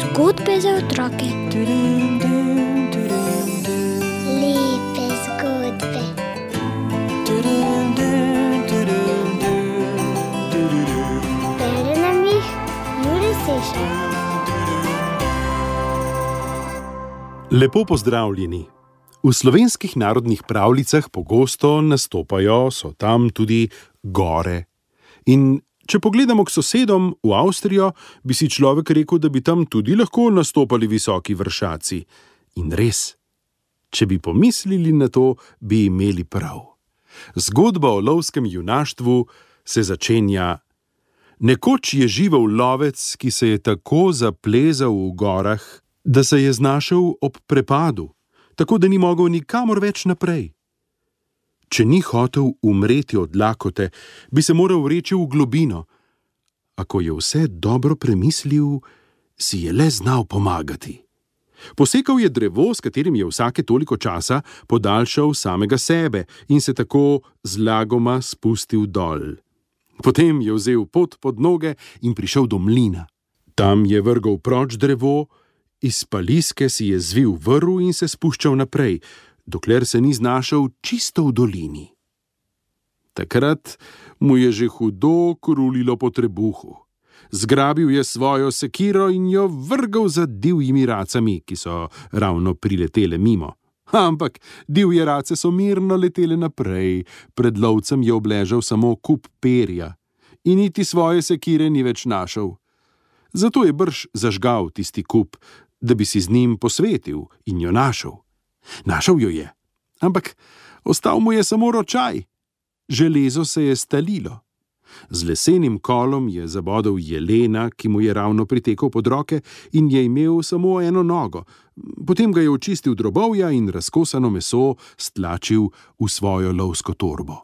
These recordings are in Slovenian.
Zgodbe za otroke. Lepe zgodbe. Bere nam jih Juri Sešar. Lepo pozdravljeni. V slovenskih narodnih pravljicah pogosto nastopajo, so tam tudi gore. In če pogledamo k sosedom v Avstrijo, bi si človek rekel, da bi tam tudi lahko nastopali visoki vršaci. In res, če bi pomislili na to, bi imeli prav. Zgodba o lovskem junaštvu se začenja. Nekoč je živel lovec, ki se je tako zaplezal v gorah, da se je znašel ob prepadu, tako da ni mogel nikamor več naprej. Če ni hotel umreti od lakote, bi se moral reči v globino. A ko je vse dobro premislil, si je le znal pomagati. Posekal je drevo, s katerim je vsake toliko časa podaljšal samega sebe in se tako zlagoma spustil dol. Potem je vzel pot pod noge in prišel do mlina. Tam je vrgel proč drevo, iz paliske si je zvil vrv in se spuščal naprej, dokler se ni znašel čisto v dolini. Takrat mu je že hudo krulilo po trebuhu. Zgrabil je svojo sekiro in jo vrgal za divjimi racami, ki so ravno priletele mimo. Ampak divje race so mirno letele naprej, pred lovcem je obležal samo kup perja in niti svoje sekire ni več našel. Zato je brž zažgal tisti kup, da bi si z njim posvetil in jo našel. Našel jo je, ampak ostal mu je samo ročaj. Železo se je stalilo. Z lesenim kolom je zabodel jelena, ki mu je ravno pritekel pod roke in je imel samo eno nogo. Potem ga je očistil drobovja in razkosano meso stlačil v svojo lovsko torbo.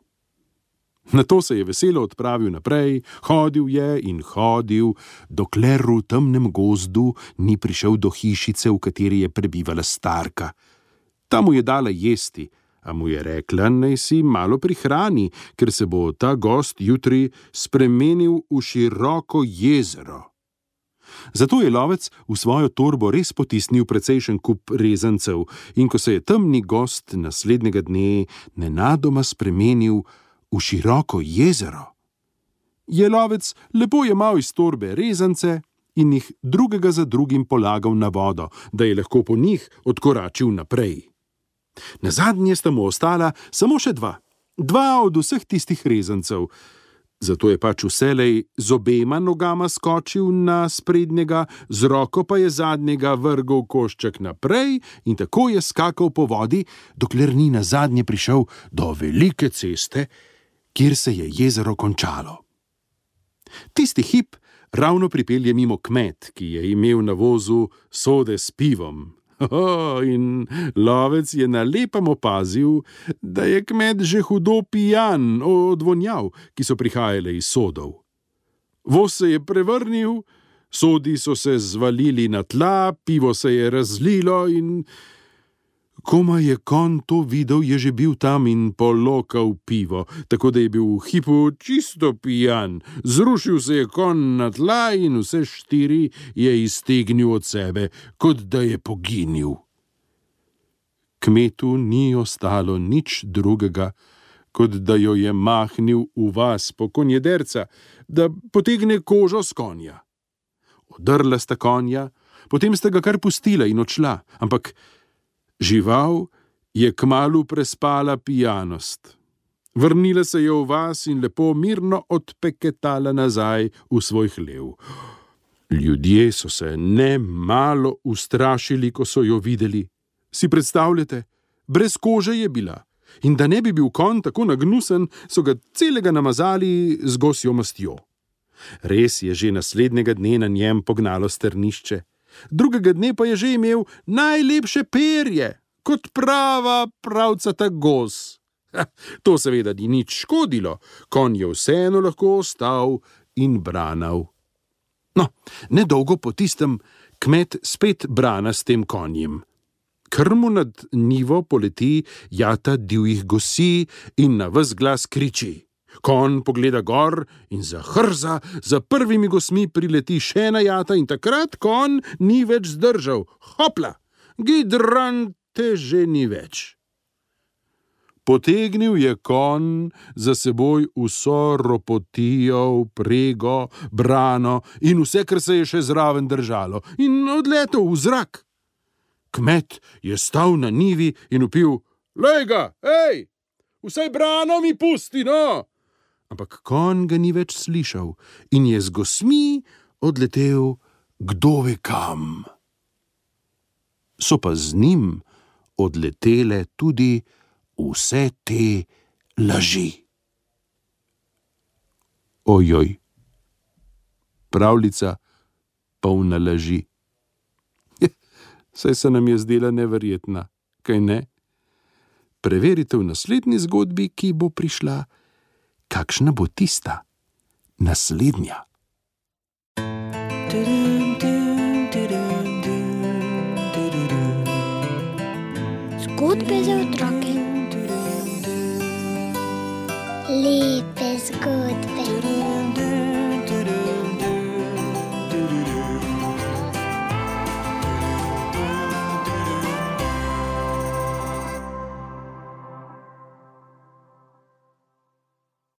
Na to se je veselo odpravil naprej, hodil je in hodil, dokler v temnem gozdu ni prišel do hišice, v kateri je prebivala starka. Ta mu je dala jesti, a mu je rekla, naj si malo prihrani, ker se bo ta gost jutri spremenil v široko jezero. Zato je lovec v svojo torbo res potisnil precejšen kup rezancev, in ko se je temni gost naslednjega dne nenadoma spremenil v široko jezero, je lovec lepo jemal iz torbe rezance in jih drugega za drugim polagal na vodo, da je lahko po njih odkoračil naprej. Na zadnje sta mu ostala samo še dva, dva od vseh tistih rezancev. Zato je pač vselej z obema nogama skočil na sprednjega, z roko pa je zadnjega vrgel košček naprej in tako je skakal po vodi, dokler ni na zadnje prišel do velike ceste, kjer se je jezero končalo. Tisti hip ravno pripelje mimo kmet, ki je imel na vozu sode s pivom. Oh, in lovec je na lepem opazil, da je kmet že hudo pijan od vonjav, ki so prihajale iz sodov. Voz se je prevrnil, sodi so se zvalili na tla, pivo se je razlilo in. Koma je kon to videl, je že bil tam in polokal pivo, tako da je bil v hipu čisto pijan. Zrušil se je kon na tla in vse štiri je iztegnil od sebe, kot da je poginil. Kmetu ni ostalo nič drugega, kot da jo je mahnil v vas po konjederca, da potegne kožo z konja. Odrla sta konja, potem sta ga kar pustila in odšla, ampak Žival je kmalu prespala pijanost. Vrnila se je v vas in lepo mirno odpeketala nazaj v svoj hlev. Ljudje so se ne malo ustrašili, ko so jo videli. Si predstavljate, brez kože je bila. In da ne bi bil kon tako nagnusen, so ga celega namazali z gosjo mastjo. Res je že naslednjega dne na njem pognalo strnišče drugega dne pa je že imel najlepše perje, kot prava pravcata gos. To seveda ni nič škodilo, konj je vseeno lahko ostal in branal. No, nedolgo po tistem kmet spet brana s tem konjem. Krmu nad nivo poleti jata divjih gosi in na vse glas kriči: Kon pogleda gor in zahrza, za prvimi gosmi prileti še ena jata in takrat kon ni več zdržal. Hopla, gidran te že ni več. Potegnil je kon za seboj vso ropotijo, prego, brano in vse, kar se je še zraven držalo, in odletel v zrak. Kmet je stal na nivi in upil: Lega, hej, vsaj brano mi pusti, no! Ampak kon ga ni več slišal in je z gosmi odletel, kdo ve kam. So pa z njim odletele tudi vse te laži. Ojoj, pravljica polna laži. Saj se nam je zdela neverjetna, kaj ne? Preverite v naslednji zgodbi, ki bo prišla, kakšna bo tista naslednja. Zgodbe